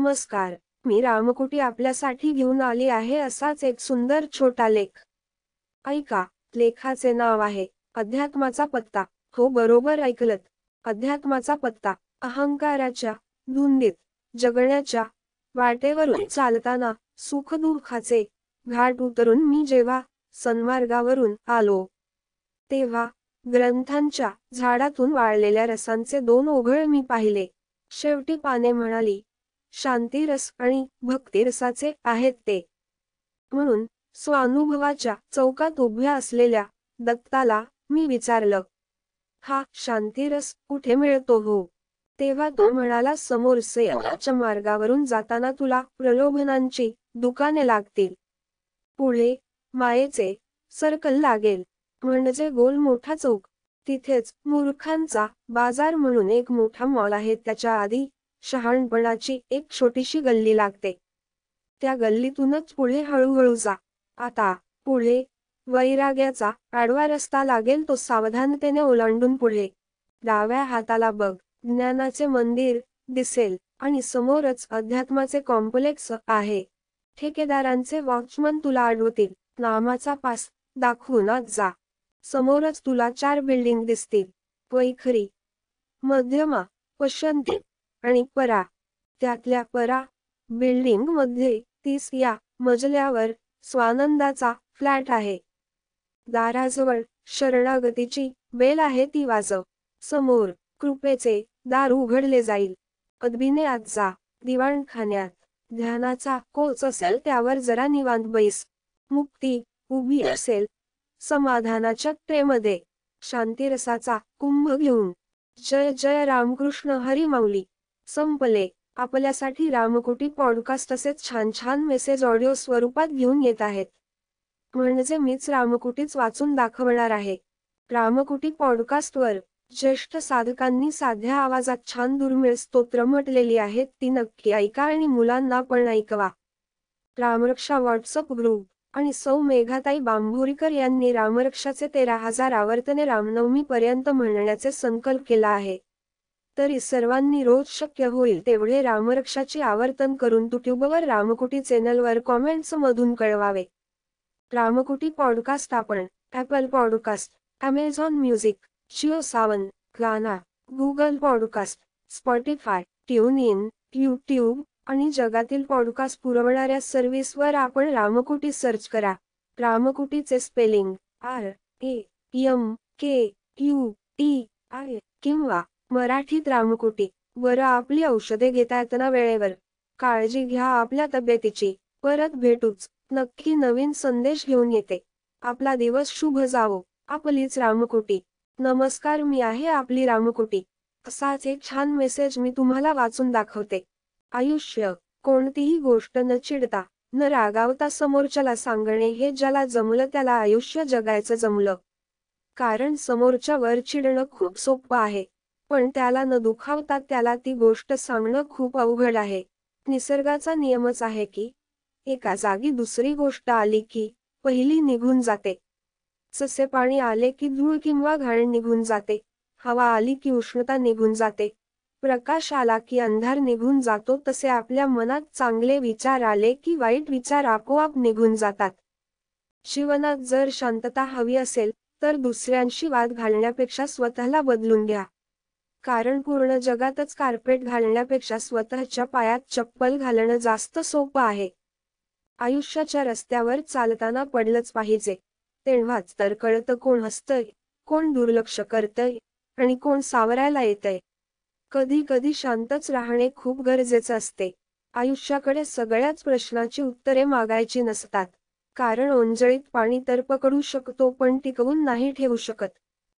नमस्कार. मी रामकुटी आपल्यासाठी घेऊन आली आहे असाच एक सुंदर छोटा लेख. ऐका लेखाचे नाव आहे अध्यात्माचा पत्ता. हो बरोबर ऐकलत. अध्यात्माचा पत्ता अहंकाराच्या धुंदीत जगण्याच्या वाटेवरून चालताना सुखदुःखाचे घाट उतरून मी जेव्हा सन्मार्गावरून आलो तेव्हा ग्रंथांच्या झाडातून वाळलेल्या रसांचे दोन ओघळ मी पाहिले. शेवटी पाने म्हणाली शांतीरस आणि भक्तिरसाचे आहेत ते. म्हणून स्वानुभवाच्या चौकात उभ्या असलेल्या दत्ताला मी विचारलं हा शांतीरस कुठे मिळतो हो? तेव्हा तो म्हणाला समोर सयनाच्या मार्गावरून जाताना तुला प्रलोभनांची दुकाने लागतील. पुढे मायेचे सर्कल लागेल. म्हणजे गोल मोठा चौक. तिथेच मूर्खांचा बाजार म्हणून एक मोठा मॉल आहे. त्याच्या आधी शहाणपणाची एक छोटीशी गल्ली लागते. त्या गल्लीतूनच पुढे हळूहळू जा. आता पुढे वैराग्याचा आडवा रस्ता लागेल तो सावधानतेने ओलांडून पुढे. डाव्या हाताला बघ. ज्ञानाचे मंदिर दिसेल आणि समोरच अध्यात्माचे कॉम्प्लेक्स आहे. ठेकेदारांचे वॉचमन तुला आडवतील. नामाचा पास दाखवूनच जा. समोरच तुला चार बिल्डिंग दिसतील. वैखरी. मध्यमा. पशंती आणि परा. त्यातल्या परा बिल्डिंगमध्ये तीस या मजल्यावर स्वानंदाचा फ्लॅट आहे. दाराजवळ शरणागतीची बेल आहे ती वाजव. समोर कृपेचे दार उघडले जाईल. अदबीने आजचा दिवाणखान्यात. ध्यानाचा कोच असेल त्यावर जरा निवांत बैस. मुक्ती उभी असेल. समाधानाच्या ट्रेमध्ये. शांतिरसाचा कुंभ घेऊन. जय जय रामकृष्ण हरी माऊली. संपले. आपल्यासाठी रामकुटी पॉडकास्ट तसेच छान छान मेसेज ऑडिओ स्वरूपात घेऊन येत आहेत. म्हणजे मीच रामकुटीच वाचून दाखवणार आहे. रामकुटी पॉडकास्टवर ज्येष्ठ साधकांनी साध्या आवाजात छान दुर्मिळ स्तोत्र म्हटलेली आहेत ती नक्की ऐका आणि मुलांना पण ऐकवा. रामरक्षा व्हॉट्सअप ग्रुप आणि सौ मेघाताई बांभोरीकर यांनी रामरक्षाचे तेरा हजार आवर्तने रामनवमी पर्यंत म्हणण्याचे संकल्प केला आहे. तरी सर्वांनी रोज शक्य होईल तेवढे रामरक्षाचे आवर्तन करून युट्यूबवर रामकुटी चॅनलवर कॉमेंट्स मधून कळवावे. रामकुटी पॉडकास्ट आपण Apple podcast Amazon music Jio Saavn Gaana Google podcast Spotify tune in YouTube आणि जगातील पॉडकास्ट पुरवणाऱ्या सर्व्हिसवर आपण रामकुटी सर्च करा. रामकुटीचे spelling R A M K U T I किंवा मराठीत रामकुटी बरं आपली औषधे घेता येताना वेळेवर. काळजी घ्या आपल्या तब्येतीची. परत भेटूच. नक्की नवीन संदेश घेऊन येते. आपला दिवस शुभ जावो. आपलीच रामकुटी. नमस्कार मी आहे आपली रामकुटी. असाच एक छान मेसेज मी तुम्हाला वाचून दाखवते. आयुष्य. कोणतीही गोष्ट न चिडता न रागावता समोरच्याला सांगणे हे ज्याला जमलं त्याला आयुष्य जगायचं जमलं. कारण समोरच्यावर चिडणं खूप सोपं आहे. पण त्याला न दुखावता त्याला ती गोष्ट सांगणं खूप अवघड आहे. निसर्गाचा नियमच आहे की एका जागी दुसरी गोष्ट आली की पहिली निघून जाते. जसे पाणी आले की धूळ किंवा घाण निघून जाते. हवा आली की उष्णता निघून जाते. प्रकाश आला की अंधार निघून जातो. तसे आपल्या मनात चांगले विचार आले की वाईट विचार आपोआप निघून जातात. जीवनात जर शांतता हवी असेल तर दुसऱ्यांशी वाद घालण्यापेक्षा स्वतःला बदलून घ्या. कारण पूर्ण जगातच कार्पेट घालण्यापेक्षा स्वतःच्या पायात चप्पल घालणं जास्त सोपं आहे. आयुष्याच्या रस्त्यावर चालताना पडलंच पाहिजे. तेव्हाच तर कळतं कोण हसतंय कोण दुर्लक्ष करतय आणि कोण सावरायला येतय. कधी कधी शांतच राहणे खूप गरजेचं असते. आयुष्याकडे सगळ्याच प्रश्नाची उत्तरे मागायची नसतात. कारण ओंजळीत पाणी तर पकडू शकतो पण टिकवून नाही ठेवू शकत.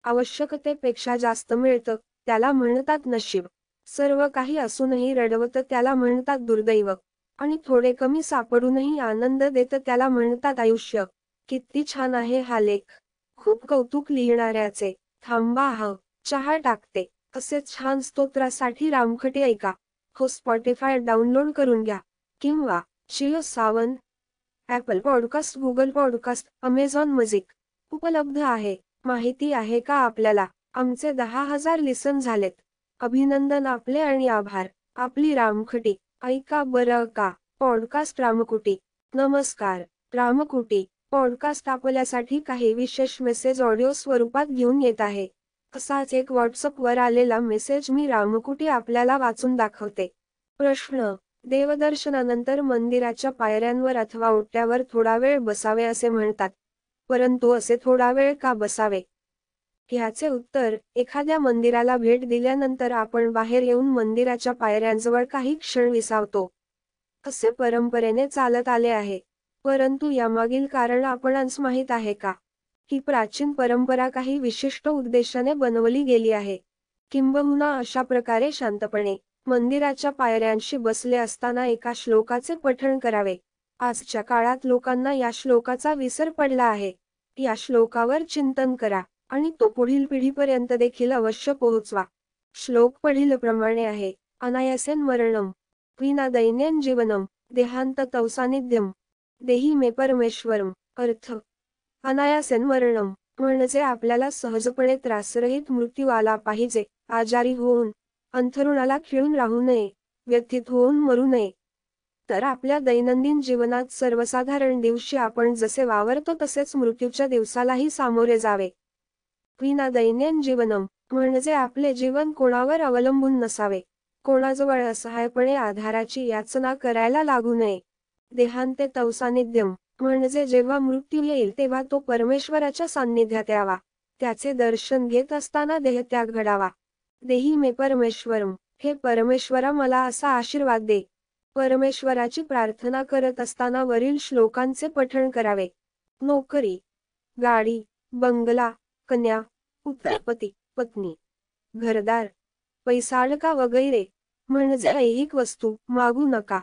आवश्यकतेपेक्षा जास्त मिळतं. त्याला म्हणतात नशीब. सर्व काही असूनही रडवतं त्याला म्हणतात दुर्दैव. आणि थोडे कमी सापडूनही आनंद देतं त्याला म्हणतात आयुष्य. किती छान आहे हा लेख. खूप कौतुक लिहिणाऱ्याचे. थांबा हा. चहा टाकते. असे छान स्तोत्रासाठी रामखटे ऐका. हो स्पॉटीफाय डाउनलोड करून घ्या. किंवा Jio Saavn Apple podcast Google podcast Amazon music. उपलब्ध आहे. माहिती आहे का आपल्याला? आमचे दहा हजार लिसन झालेत. अभिनंदन आपले आणि आभार. आपली रामखटी. ऐका बरं का. पॉडकास्ट रामकुटी. नमस्कार. रामकुटी. पॉडकास्ट आपल्यासाठी काही विशेष मेसेज ऑडिओ स्वरूपात घेऊन येत आहे. असाच एक व्हॉट्सअपवर आलेला मेसेज मी रामकुटी आपल्याला वाचून दाखवते. प्रश्न. देवदर्शनानंतर मंदिराच्या पायऱ्यांवर अथवा ओट्यावर थोडा वेळ बसावे असे म्हणतात. परंतु असे थोडा वेळ का बसावे? ह्याचे उत्तर एखाद्या मंदिराला भेट दिल्यानंतर आपण बाहेर येऊन मंदिराच्या पायऱ्यांजवळ काही क्षण विसावतो. असे परंपरेने चालत आले आहे. परंतु यामागील कारण आपणांस माहीत आहे का? ही प्राचीन परंपरा काही विशिष्ट उद्देशाने बनवली गेली आहे. किंबहुना अशा प्रकारे शांतपणे मंदिराच्या पायऱ्यांशी बसले असताना एका श्लोकाचे पठण करावे. आजच्या काळात लोकांना या श्लोकाचा विसर पडला आहे. या श्लोकावर चिंतन करा. आणि तो पुढील पिढीपर्यंत देखील अवश्य पोहोचवा. श्लोक पढीलप्रमाणे आहे. अनायासेन मरणम. विना दैन्यन जीवनम. देहांत तवसानिध्यम. देही मे परमेश्वरम. अर्थ. अनायासेन मरणम. म्हणजे आपल्याला सहजपणे त्रासरहित मृत्यू आला पाहिजे. आजारी होऊन. अंथरुणाला खिळून राहू नये. व्यथित होऊन मरू नये. तर आपल्या दैनंदिन जीवनात सर्वसाधारण दिवशी आपण जसे वावरतो तसेच मृत्यूच्या दिवसालाही सामोरे जावे. विना दैन्यन जीवनम. म्हणजे आपले जीवन कोणावर अवलंबून नसावे. कोणाजवळ असहायपणे आधाराची याचना करायला लागू नये. देहांते तवसानिध्यम. म्हणजे जेव्हा मृत्यू येईल तेव्हा तो परमेश्वराच्या सान्निध्यात यावा. त्याचे दर्शन घेत असताना देहत्याग घडावा. देही मे परमेश्वरम. हे परमेश्वरा मला असा आशीर्वाद दे. परमेश्वराची प्रार्थना करत असताना वरील श्लोकांचे पठण करावे. नोकरी. गाडी. बंगला. कन्या पती पत्नी घरदार पैसाळका वगैरे म्हणजे ऐहिक वस्तू मागू नका.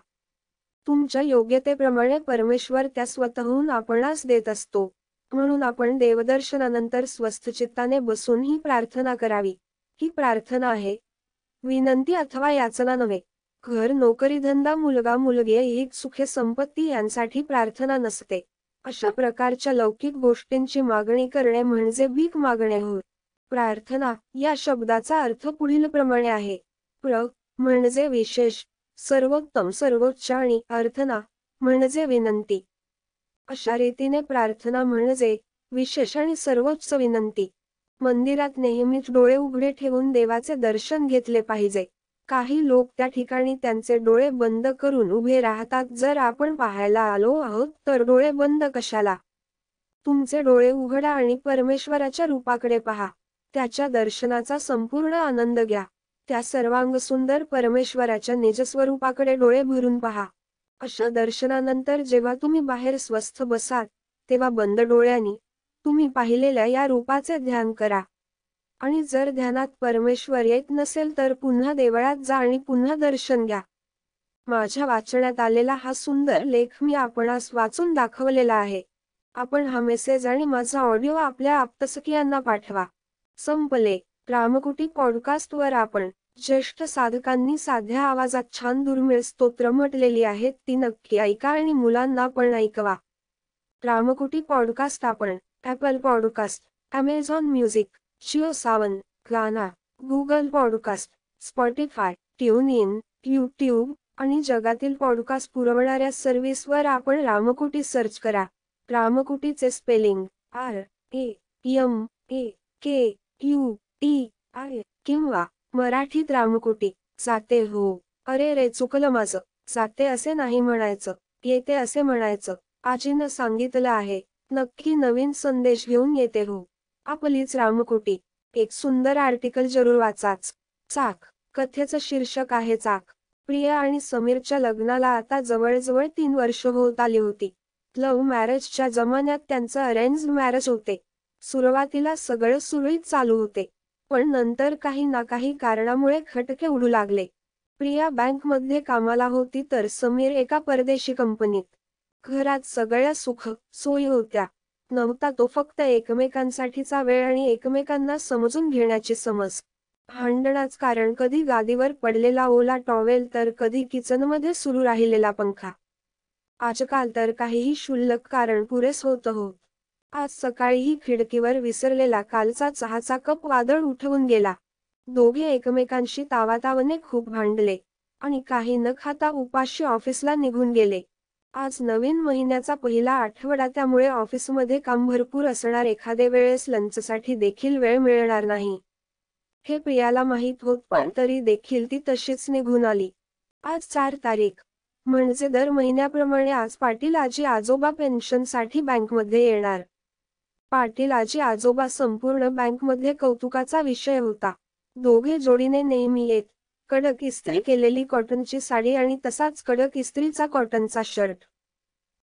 तुमच्या योग्यतेप्रमाणे परमेश्वर त्या स्वतःहून आपणास देत असतो. म्हणून आपण देवदर्शनानंतर स्वस्थ चित्ताने बसून ही प्रार्थना करावी. ही प्रार्थना आहे विनंती अथवा याचना नव्हे. घर नोकरी धंदा मुलगा मुलगी ऐहिक सुखे संपत्ती यांसाठी प्रार्थना नसते. अशा प्रकारच्या लौकिक गोष्टींची मागणी करणे म्हणजे भीक मागणे होय प्रार्थना या शब्दाचा अर्थ पुढील प्रमाणे आहे. प्र म्हणजे विशेष सर्वोत्तम सर्वोच्च आणि अर्थना म्हणजे विनंती. अशा रीतीने प्रार्थना म्हणजे विशेष आणि सर्वोच्च विनंती. मंदिरात नेहमीच डोळे उघडे ठेवून देवाचे दर्शन घेतले पाहिजे. काही लोक त्या ठिकाणी त्यांचे डोळे बंद करून उभे राहतात. जर आपण पाहायला आलो आहोत तर डोळे बंद कशाला? तुमचे डोळे उघडा आणि परमेश्वराच्या रूपाकडे पहा. त्याच्या दर्शनाचा संपूर्ण आनंद घ्या. त्या सर्वांग सुंदर परमेश्वराच्या निजस्वरूपाकडे डोळे भरून पहा. अशा दर्शनानंतर जेव्हा तुम्ही बाहेर स्वस्थ बसाल तेव्हा बंद डोळ्यांनी तुम्ही पाहिलेल्या या रूपाचे ध्यान करा. आणि जर ध्यानात परमेश्वर येत नसेल तर पुन्हा देवळात जा आणि पुन्हा दर्शन घ्या. माझ्या वाचण्यात आलेला हा सुंदर लेख मी आपणास वाचून दाखवलेला आहे. आपण हा मेसेज आणि माझा ऑडिओ आपल्या आप्तसखियांना पाठवा. संपले. रामकुटी पॉडकास्टवर आपण ज्येष्ठ साधकांनी साध्या आवाजात छान दुर्मिळ स्तोत्र म्हटलेली आहेत ती नक्की ऐका आणि मुलांना पण ऐकवा. रामकुटी पॉडकास्ट आपण Apple podcast Amazon music Jio Saavn Gaana Google podcast Spotify tune in YouTube आणि जगातील पॉडकास्ट पुरवणाऱ्या सर्व्हिसवर आपण रामकुटी सर्च करा. रामकुटीचे spelling R A M A K U T I किंवा मराठीत रामकुटी. जाते हो. अरे रे चुकलं माझं. जाते असे नाही म्हणायचं. येते असे म्हणायचं. आजीनं सांगितलं आहे. नक्की नवीन संदेश घेऊन येते हो. आपलीच रामकुटी. एक सुंदर आर्टिकल जरूर वाचाच. चाक. कथेचं शीर्षक आहे चाक. प्रिया आणि समीरच्या लग्नाला आता जवळजवळ तीन वर्ष होत आली होती. लव्ह मॅरेजच्या जमान्यात त्यांचं अरेंज मॅरेज होते. सुरुवातीला सगळं सुरळीत चालू होते. पण नंतर काही ना काही कारणामुळे खटके उडू लागले. प्रिया बँकमध्ये कामाला होती तर समीर एका परदेशी कंपनीत. घरात सगळ्या सुख सोयी होत्या. नव्हता तो फक्त एकमेकांसाठीचा वेळ आणि एकमेकांना समजून घेण्याची समज. भांडणाच कारण कधी गादीवर पडलेला ओला टॉवेल तर कधी किचनमध्ये सुरू राहिलेला पंखा. आजकाल तर काहीही शुल्लक कारण पुरेस होत हो आज सकाळीही खिडकीवर विसरलेला कालचा चहाचा कप वादळ उठवून गेला. दोघे एकमेकांशी तावातावने खूप भांडले आणि काही न खाता उपाशी ऑफिसला निघून गेले. आज नवीन महिन्याचा पहिला आठवडा त्यामुळे ऑफिसमध्ये काम भरपूर असणार. एखाद्या वेळेस लंचसाठी देखील वेळ मिळणार नाही. हे प्रियाला माहीत होत पण तरी देखील ती तशीच निघून आली. आज चार तारीख. म्हणजे दर महिन्याप्रमाणे आज पाटील आजी आजोबा पेन्शनसाठी बँकमध्ये येणार. पाटील आजी आजोबा संपूर्ण बँकमध्ये कौतुकाचा विषय होता. दोघे जोडीने नेहमी येत कडक इस्त्री केलेली कॉटनची साडी आणि तसाच कडक इस्त्रीचा कॉटनचा शर्ट.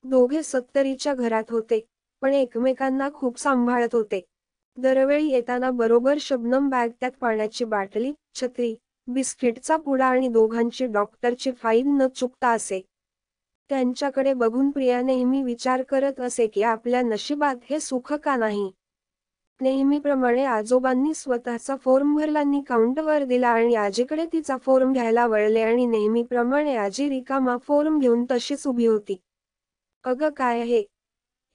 दोघे सत्तरीच्या घरात होते पण एकमेकांना खूप सांभाळत होते. दरवेळी येताना बरोबर शबनम बॅग त्यात पाण्याची बाटली छत्री बिस्किटचा पुडा आणि दोघांची डॉक्टरची फाईल न चुकता असे. त्यांच्याकडे बघून प्रिया नेहमी विचार करत असे की आपल्या नशिबात हे सुख का नाही? नेहमीप्रमाणे आजोबांनी स्वतःचा फॉर्म भरलांनी काउंटवर दिला आणि आजीकडे तिचा फॉर्म घ्यायला वळले आणि नेहमीप्रमाणे आजी रिकामा फॉर्म घेऊन तशीच उभी होती. अगं काय आहे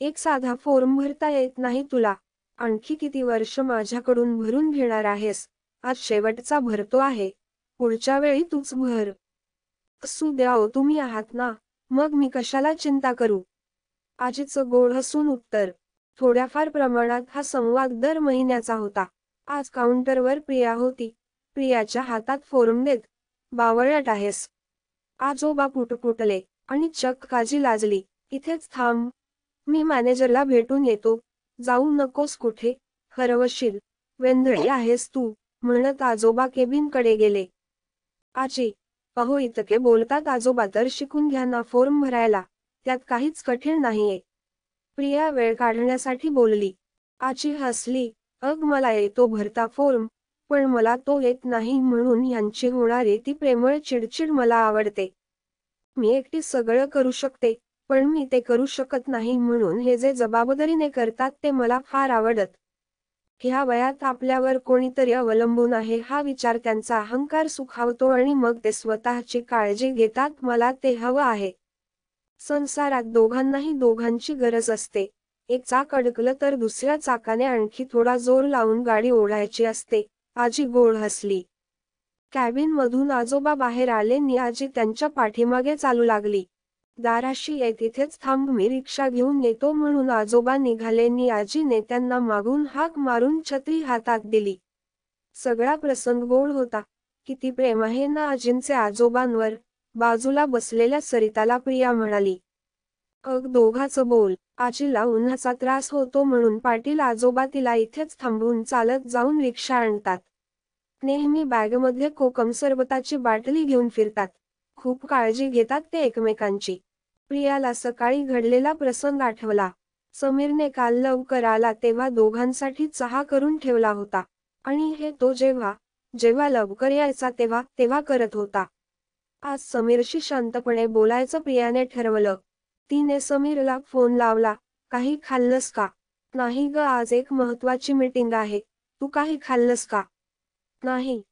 एक साधा फॉर्म भरता येत नाही तुला. आणखी किती वर्ष माझ्याकडून भरून घेणार आहेस? आज शेवटचा भरतो आहे. पुढच्या वेळी तूच भर. असू द्या तुम्ही आहात ना? मग मी कशाला चिंता करू? आजीचं गोड हसून उत्तर थोड्याफार प्रमाणात हा संवाद दर महिन्याचा होता. आज काउंटरवर प्रिया होती. प्रियाच्या हातात फॉर्म देत बावळट आहेस. आजोबा पुटपुटले आणि चक काजी लाजली इथेच थांब. मी मॅनेजरला भेटून येतो. जाऊ नकोस कुठे. हरवशील. वेंधळी आहेस तू म्हणत आजोबा केबिनकडे गेले. आजी अहो इतके बोलतात आजोबा तर शिकून घ्या ना फॉर्म भरायला. त्यात काहीच कठीण नाहीये. प्रिया वेळ काढण्यासाठी बोलली. आची हसली. अग मला येतो भरता फॉर्म पण मला तो येत नाही म्हणून यांची होणारी ती प्रेमळ चिडचिड मला आवडते. मी एकटी सगळं करू शकते पण मी ते करू शकत नाही म्हणून हे जे जबाबदारीने करतात ते मला फार आवडत. ह्या वयात आपल्यावर कोणीतरी अवलंबून आहे हा विचार त्यांचा अहंकार सुखावतो आणि मग ते स्वतःची काळजी घेतात मला ते हवं आहे. संसारात दोघांनाही दोघांची गरज असते. एक चाक अडकलं तर दुसऱ्या चाकाने आणखी थोडा जोर लावून गाडी ओढायची असते. आजी गोड हसली. कॅबिन मधून आजोबा बाहेर आले नि आजी त्यांच्या पाठीमागे चालू लागली. दाराशी ये तिथेच थांब मी रिक्षा घेऊन येतो म्हणून आजोबा निघाले नि आजीने त्यांना मागून हाक मारून छत्री हातात दिली. सगळा प्रसंग गोड होता. किती प्रेम आहे ना आजींचे आजोबांवर. बाजूला बसलेल्या सरिताला प्रिया म्हणाली अग दोघाचं बोल. आजीला उन्हाचा त्रास होतो म्हणून पाटील आजोबा तिला इथेच थांबवून चालत जाऊन रिक्षा आणतात. नेहमी बॅगमध्ये कोकम सरबताची बाटली घेऊन फिरतात. खूप काळजी घेतात ते एकमेकांची. प्रियाला सकाळी घडलेला प्रसंग आठवला. समीरने काल लवकर आला तेव्हा दोघांसाठी चहा करून ठेवला होता. आणि हे तो जेव्हा जेव्हा लवकर यायचा तेव्हा तेव्हा करत होता. आज समीरशी शांतपणे बोलायचं प्रियाने ठरवलं. तिने समीरला फोन लावला काही खाल्लंस का? नाही ग आज एक महत्वाची मीटिंग आहे. तू काही खाल्लंस का? नाही.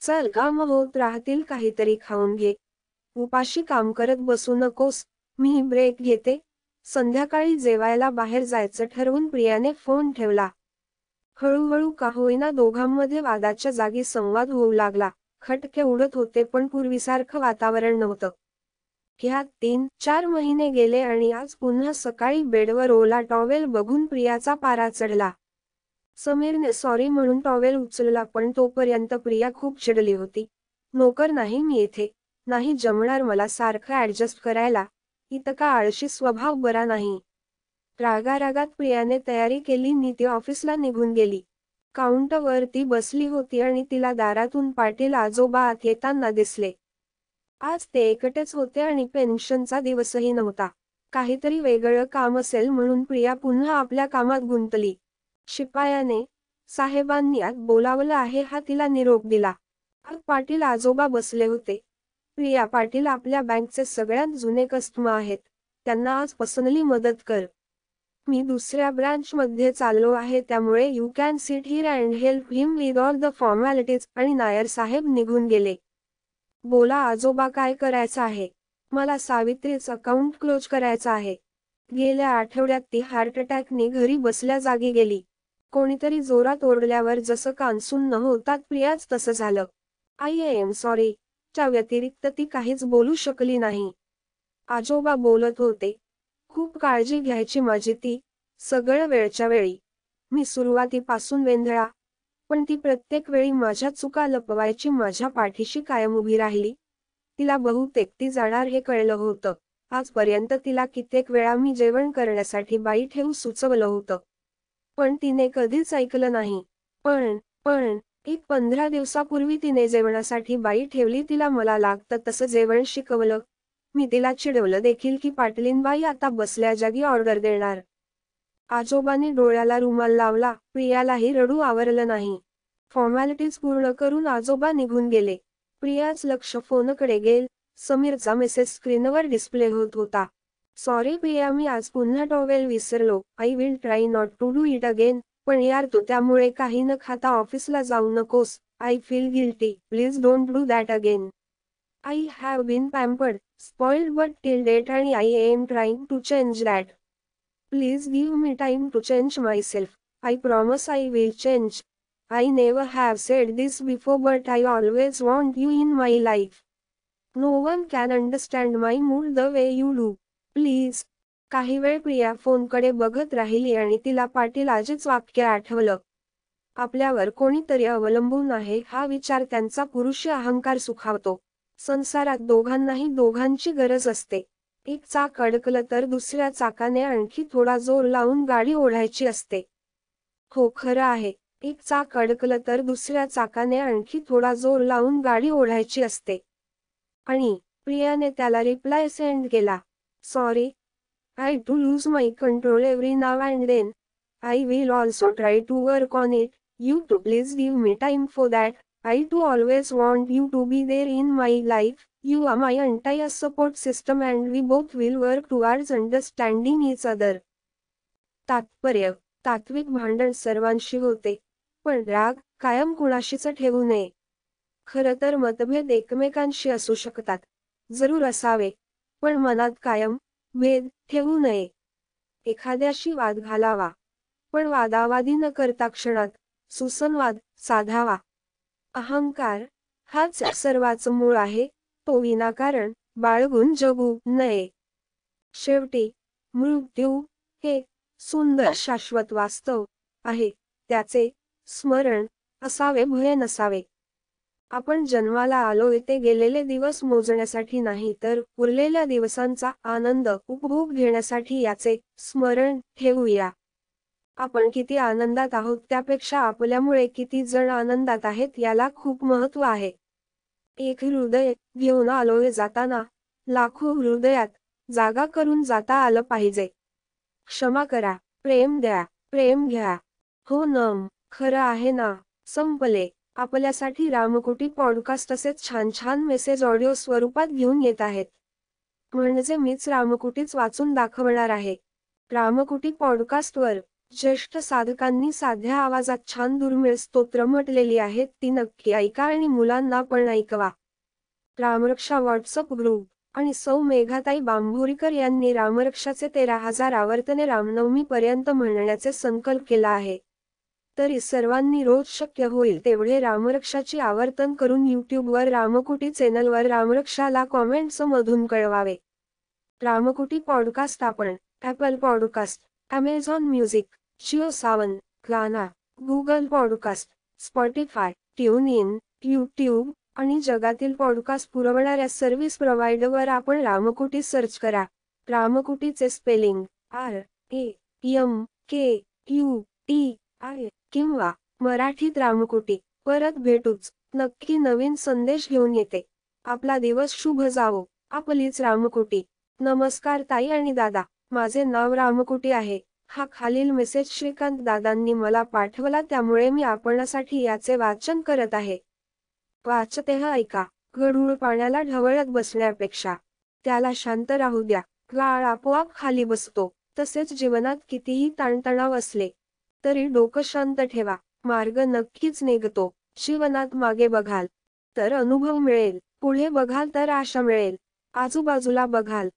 चल का मग होत राहतील काहीतरी खाऊन घे. उपाशी काम करत बसू नकोस. मी ब्रेक घेते. संध्याकाळी जेवायला बाहेर जायचं ठरवून प्रियाने फोन ठेवला. हळूहळू का होईना दोघांमध्ये वादाच्या जागी संवाद होऊ लागला. खटके उडत होते पण पूर्वीसारखं वातावरण नव्हतं. ह्या तीन चार महिने गेले आणि आज पुन्हा सकाळी बेडवर ओला टॉवेल बघून प्रियाचा पारा चढला. समीरने सॉरी म्हणून टॉवेल उचलला पण तोपर्यंत प्रिया खूप चिडली होती. नोकर नाही मी येथे. नाही जमणार मला सारखं ऍडजस्ट करायला. इतका आळशी स्वभाव बरा नाही. रागारागात प्रियाने तयारी केली नी ती ऑफिसला निघून गेली. काउंटरवर ती बसली होती आणि तिला दारातून पाटील आजोबा आत येताना दिसले. आज ते एकटेच होते आणि पेन्शनचा दिवसही नव्हता. काहीतरी वेगळं काम असेल म्हणून प्रिया पुन्हा आपल्या कामात गुंतली. शिपायाने साहेबांनी आत बोलावलं आहे हा तिला निरोप दिला. आत पाटील आजोबा बसले होते. प्रिया पाटील आपल्या बँकचे सगळ्यात जुने कस्टमर आहेत. त्यांना आज पर्सनली मदत कर. मी दुसऱ्या ब्रांच मध्ये चाललो आहे त्यामुळे you can sit here and help him with all the formalities आणि नायर साहेब निघून गेले. बोला आजोबा काय करायचं आहे? मला सावित्रीच अकाउंट क्लोज करायचं आहे. गेल्या आठवड्यात ती हार्ट अटॅकने घरी बसल्या जागी गेली. कोणीतरी जोरात ओरडल्यावर जसं कानसून न होतात प्रियाच तसं झालं. आय एम सॉरी च्या व्यतिरिक्त ती काहीच बोलू शकली नाही. आजोबा बोलत होते खूप काळजी घ्यायची माझी ती सगळं वेळच्या वेळी. मी सुरुवातीपासून वेंधळा पण ती प्रत्येक वेळी माझ्या चुका लपवायची माझ्या पाठीशी कायम उभी राहिली. तिला बहुतेक ती जाणार हे कळलं होतं. आजपर्यंत तिला कित्येक वेळा मी जेवण करण्यासाठी बाई ठेवू सुचवलं होतं. पण तिने कधीच ऐकलं नाही. पण पण एक पंधरा दिवसापूर्वी तिने जेवणासाठी बाई ठेवली तिला मला लागतं तसं जेवण शिकवलं. मी तिला चिडवलं देखील की पाटलीनबाई आता बसल्या जागी ऑर्डर देणार. आजोबांनी डोळ्याला रुमाल लावला प्रियालाही रडू आवरलं नाही. फॉर्मॅलिटीज पूर्ण करून आजोबा निघून गेले. प्रियाच लक्ष फोनकडे गेल समीरचा मेसेज स्क्रीनवर डिस्प्ले होत होता. सॉरी प्रिया मी आज पुन्हा टॉवेल विसरलो. I will try not to do it again पण यार तू त्यामुळे काही न खाता ऑफिसला जाऊ नकोस. I feel guilty. Please don't do that again. I have been pampered spoiled but till date आणि I am trying to change that please give me time to change myself I promise I will change I never have said this before but I always want you in my life no one can understand my mood the way you do please काही वेळ प्रिया फोनकडे बघत राहिली आणि तिला पाटील आजेच वाक्य आठवलं. आपल्यावर कोणीतरी अवलंबून आहे हा विचार त्यांचा पुरुषी अहंकार सुखावतो. संसारात दोघांनाही दोघांची गरज असते. एक चाक अडकलं तर दुसऱ्या चाकाने आणखी थोडा जोर लावून गाडी ओढायची असते. हो खरं आहे. एक चाक अडकलं तर दुसऱ्या चाकाने आणखी थोडा जोर लावून गाडी ओढायची असते. आणि प्रियाने त्याला रिप्लाय सेंड केला. Sorry I too lose my control every now and then I will also try to work on it you too please give me time for that I too always want you to be there in my life you are my entire support system and we both will work towards understanding each other. तात्पर्य तात्विक भांडण सर्वांशी होते. पण राग कायम कुणाशीच ठेवू नये. खरं तर मतभेद एकमेकांशी असू शकतात. जरूर असावे. पण मनात कायम भेद ठेवू नये. एखाद्याशी वाद घालावा. पण वादावादी न करता क्षणात सुसंवाद साधावा. अहंकार हाच सर्वाच मूळ आहे. तो विनाकारण बाळगून जगू नये. शेवटी मृत्यू हे सुंदर शाश्वत वास्तव आहे. त्याचे स्मरण असावे भय नसावे. आपण जन्माला आलो ते गेलेले दिवस मोजण्यासाठी नाही तर उरलेल्या दिवसांचा आनंद उपभोग घेण्यासाठी याचे स्मरण ठेवूया. आपण किती आनंदात आहोत त्यापेक्षा आपल्यामुळे किती जण आनंदात आहेत याला खूप महत्त्व आहे. एक हृदय घेऊन आलोय जाताना लाखो हृदयात जागा करून जाता आलं पाहिजे. क्षमा करा प्रेम द्या प्रेम घ्या. हो नम खरं आहे ना संपले. आपल्यासाठी रामकोटी पॉडकास्ट तसेच छान छान मेसेज ऑडिओ स्वरूपात घेऊन येत आहेत. म्हणजे मीच रामकुटीच वाचून दाखवणार आहे. रामकुटी पॉडकास्टवर ज्येष्ठ साधकांनी साध्या आवाजात छान दुर्मिळ स्तोत्र म्हटलेली आहेत ती नक्की ऐका आणि मुलांना पण ऐकवा. रामरक्षा व्हॉट्सअप ग्रुप आणि सौ मेघाताई बांभोरीकर यांनी रामरक्षाचे तेरा हजार आवर्तने रामनवमी पर्यंत म्हणण्याचे संकल्प केला आहे. तरी सर्वांनी रोज शक्य होईल तेवढे रामरक्षाची आवर्तन करून युट्यूबवर रामकुटी चॅनलवर रामरक्षाला कॉमेंट्स मधून कळवावे. रामकुटी पॉडकास्ट आपण Apple podcast Amazon music Jio Saavn Gaana Google podcast Spotify tune in YouTube आणि जगातील पॉडकास्ट पुरवणाऱ्या सर्व्हिस प्रोव्हायडरवर आपण रामकुटी सर्च करा. रामकुटीचे spelling R A M K U T I किंवा मराठीत रामकुटी. परत भेटूच. नक्की नवीन संदेश घेऊन येते. आपला दिवस शुभ जावो. आपलीच रामकुटी. नमस्कार ताई आणि दादा. माझे नाव रामकुटी आहे. हा खालील मेसेज श्रीकांत दादांनी मला पाठवला त्यामुळे मी आपणासाठी याचे वाचन करत आहे. वाचतेह ऐका गढूळ पाण्याला ढवळत बसण्यापेक्षा त्याला शांत राहू द्या गाळ आपोआप खाली बसतो तसेच जीवनात कितीही ताणतणाव असले तरी डोकं शांत ठेवा मार्ग नक्कीच निघतो जीवनात मागे बघाल तर अनुभव मिळेल पुढे बघाल तर आशा मिळेल आजूबाजूला बघाल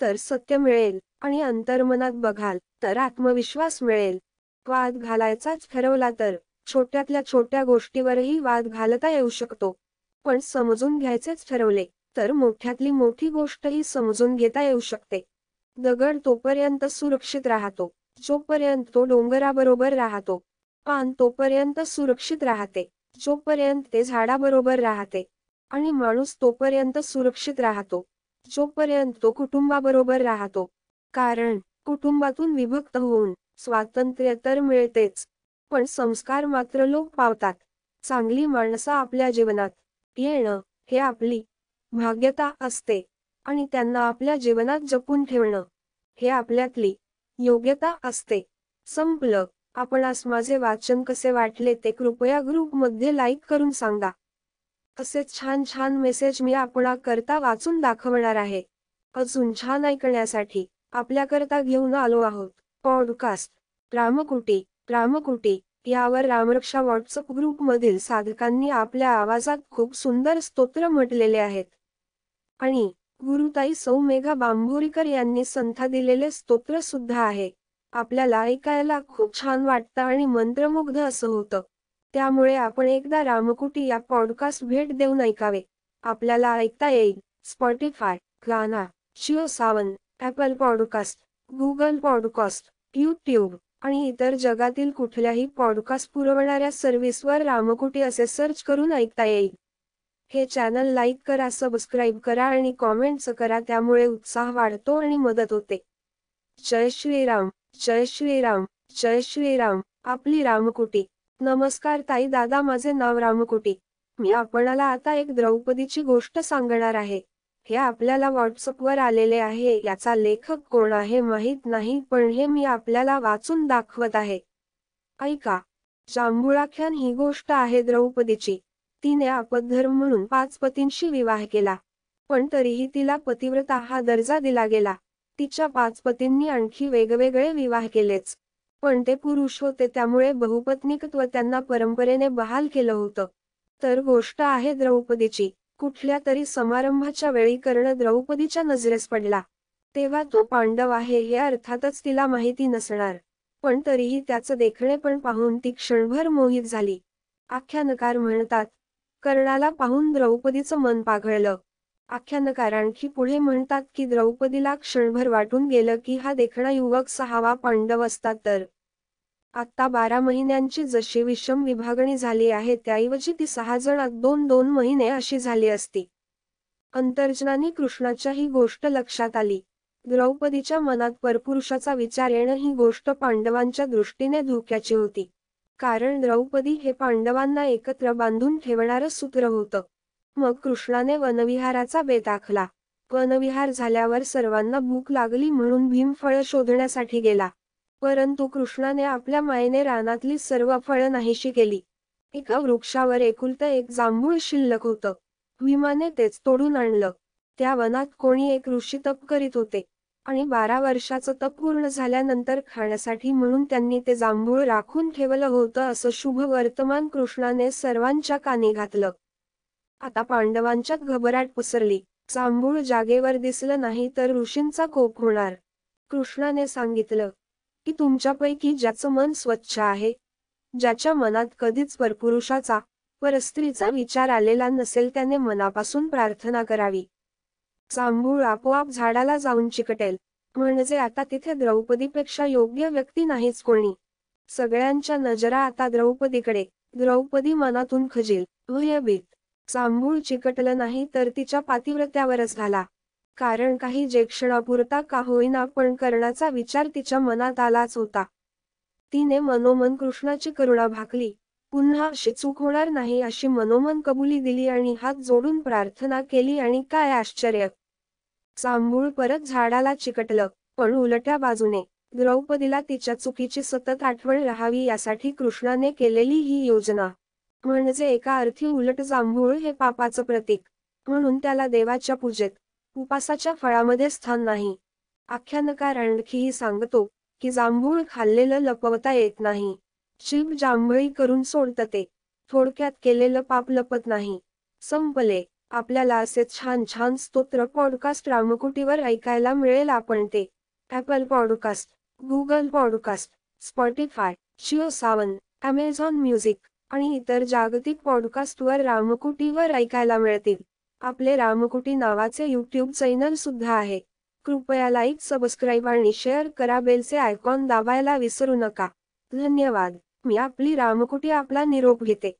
तर सत्य मिळेल. आणि अंतर्मनात बघाल तर आत्मविश्वास मिळेल. वाद घालायचाच ठरवला तर छोट्यातल्या छोट्या गोष्टीवरही वाद घालता येऊ शकतो. पण समजून घ्यायचेच ठरवले तर मोठ्यातली मोठी गोष्टही समजून घेता येऊ शकते. दगड तोपर्यंत सुरक्षित राहतो जोपर्यंत तो डोंगराबरोबर राहतो. पान तोपर्यंत सुरक्षित राहते जोपर्यंत ते झाडाबरोबर राहते. आणि माणूस तोपर्यंत सुरक्षित राहतो जोपर्यंत तो कुटुंबाबरोबर राहतो. कारण कुटुंबातून विभक्त होऊन स्वातंत्र्य तर मिळतेच पण संस्कार मात्र लोक पावतात. चांगली माणसं आपल्या जीवनात येणं हे आपली भाग्यता असते आणि त्यांना आपल्या जीवनात जपून ठेवणं हे आपल्यातली योग्यता असते. संपलं. आपणास माझे वाचन कसे वाटले ते कृपया ग्रुपमध्ये लाईक करून सांगा. असे छान छान मेसेज मी आपणा करता वाचून दाखवणार आहे. अजून छान ऐकण्यासाठी आपल्याकरता घेऊन आलो आहोत. पॉडकास्ट. रामकुटी रामकुटी यावर रामरक्षा व्हॉट्सअप ग्रुपमधील साधकांनी आपल्या आवाजात खूप सुंदर स्तोत्र म्हटलेले आहेत. आणि गुरुताई सौ मेघा बांभोरीकर यांनी संथा दिलेले स्तोत्र सुद्धा आहे. आपल्याला ऐकायला खूप छान वाटतं आणि मंत्रमुग्ध असं होतं. त्यामुळे आपण एकदा रामकुटी या पॉडकास्ट भेट देऊन ऐकावे. आपल्याला ऐकता येईल. Spotify Gaana Jio Saavn Apple podcast Google podcast YouTube आणि इतर जगातील कुठल्याही पॉडकास्ट पुरवणाऱ्या सर्व्हिसवर रामकुटी असे सर्च करून ऐकता येईल. हे चॅनल लाईक करा सबस्क्राईब करा आणि कॉमेंट्स करा त्यामुळे उत्साह वाढतो आणि मदत होते. जय श्रीराम जय श्रीराम जय श्रीराम आपली रामकुटी. नमस्कार ताई दादा माझे नाव रामकुटी. मी आपणाला आता एक द्रौपदीची गोष्ट सांगणार आहे. हे आपल्याला व्हॉट्सअपवर आलेले आहे याचा लेखक कोण आहे माहीत नाही पण हे मी आपल्याला वाचून दाखवत आहे. ऐका. जांभुळाख्यान ही गोष्ट आहे द्रौपदीची. तिने अपधर्म म्हणून पाच पतींशी विवाह केला. पण तरीही तिला पतिव्रता हा दर्जा दिला गेला. तिच्या पाच पतींनी आणखी वेगवेगळे विवाह केलेच. पण ते पुरुष होते त्यामुळे बहुपत्निकत्व त्यांना परंपरेने बहाल केलं होतं. तर गोष्ट आहे द्रौपदीची. कुठल्या तरी समारंभाच्या वेळी कर्ण द्रौपदीच्या नजरेस पडला. तेव्हा तो पांडव आहे हे अर्थातच तिला माहिती नसणार. पण तरीही त्याचं देखणे पण पाहून ती क्षणभर मोहित झाली. आख्यानकार म्हणतात कर्णाला पाहून द्रौपदीचं मन पाघळलं. आख्यानकार आणखी पुढे म्हणतात की द्रौपदीला क्षणभर वाटून गेलं की हा देखणा युवक सहावा पांडव असतात तर. आता बारा महिन्यांची जशी विषम विभागणी झाली आहे त्याऐवजी ती सहा जणात दोन दोन महिने अशी झाली असती. अंतर्जनानी कृष्णाच्या ही गोष्ट लक्षात आली. द्रौपदीच्या मनात परपुरुषाचा विचार येणं ही गोष्ट पांडवांच्या दृष्टीने धोक्याची होती. कारण द्रौपदी हे पांडवांना एकत्र बांधून ठेवणारं सूत्र होतं. मग कृष्णाने वनविहाराचा बेत आखला. वनविहार झाल्यावर सर्वांना भूक लागली म्हणून भीमफळ शोधण्यासाठी गेला. परंतु कृष्णाने आपल्या मायेने रानातली सर्व फळं नाहीशी केली. एका वृक्षावर एकुलतं एक जांभूळ शिल्लक होतं. भीमाने तेच तोडून आणलं. त्या वनात कोणी एक ऋषी तप करीत होते. आणि बारा वर्षाचं तप पूर्ण झाल्यानंतर खाण्यासाठी म्हणून त्यांनी ते जांभूळ राखून ठेवलं होतं असं शुभ वर्तमान कृष्णाने सर्वांच्या कानी घातलं. आता पांडवांच्यात घबराट पसरली. जांभूळ जागेवर दिसलं नाही तर ऋषींचा कोप होणार. कृष्णाने सांगितलं की तुमच्यापैकी ज्याचं मन स्वच्छ आहे ज्याच्या मनात कधीच परपुरुषाचा परस्त्रीचा विचार आलेला नसेल त्याने मनापासून प्रार्थना करावी. जांभूळ आपोआप झाडाला जाऊन चिकटेल म्हणजे आता तिथे द्रौपदीपेक्षा योग्य व्यक्ती नाहीच कोणी. सगळ्यांच्या नजरा आता द्रौपदीकडे द्रौपदी मनातून खजील भयभीत. जांभूळ चिकटलं नाही तर तिच्या पातिव्रत्यावरच घाला. कारण काही जे क्षणापुरता का होईना पण करण्याचा विचार तिच्या मनात आलाच होता. तिने मनोमन कृष्णाची करुणा भाकली. पुन्हा अशी चूक होणार नाही अशी मनोमन कबुली दिली आणि हात जोडून प्रार्थना केली आणि काय आश्चर्य. जांभूळ परत झाडाला चिकटलं पण उलट्या बाजूने द्रौपदीला तिच्या चुकीची सतत आठवण राहावी यासाठी कृष्णाने केलेली ही योजना. म्हणजे एका अर्थी उलट जांभूळ हे पापाचं प्रतीक म्हणून त्याला देवाच्या पूजेत उपासाच्या फळामध्ये स्थान नाही. आख्यानकार आणखीही सांगतो की जांभूळ खाल्लेलं लपवता येत नाही. शिव जांभळी करून सोडतं ते थोडक्यात केलेलं पाप लपत नाही. संपले. आपल्याला असे छान छान स्तोत्र पॉडकास्ट रामकुटीवर ऐकायला मिळेल आपण ते. Apple podcast Google podcast Spotify Jio Saavn Amazon music आणि इतर जागतिक पॉडकास्टवर रामकुटीवर ऐकायला मिळतील. आपले रामकुटी नावाचे यूट्यूब चॅनल सुद्धा आहे. कृपया लाईक सबस्क्राईब आणि शेअर करा. बेलचे आयकॉन दाबायला विसरू नका. धन्यवाद. मी आपली रामकुटी आपला निरोप घेते.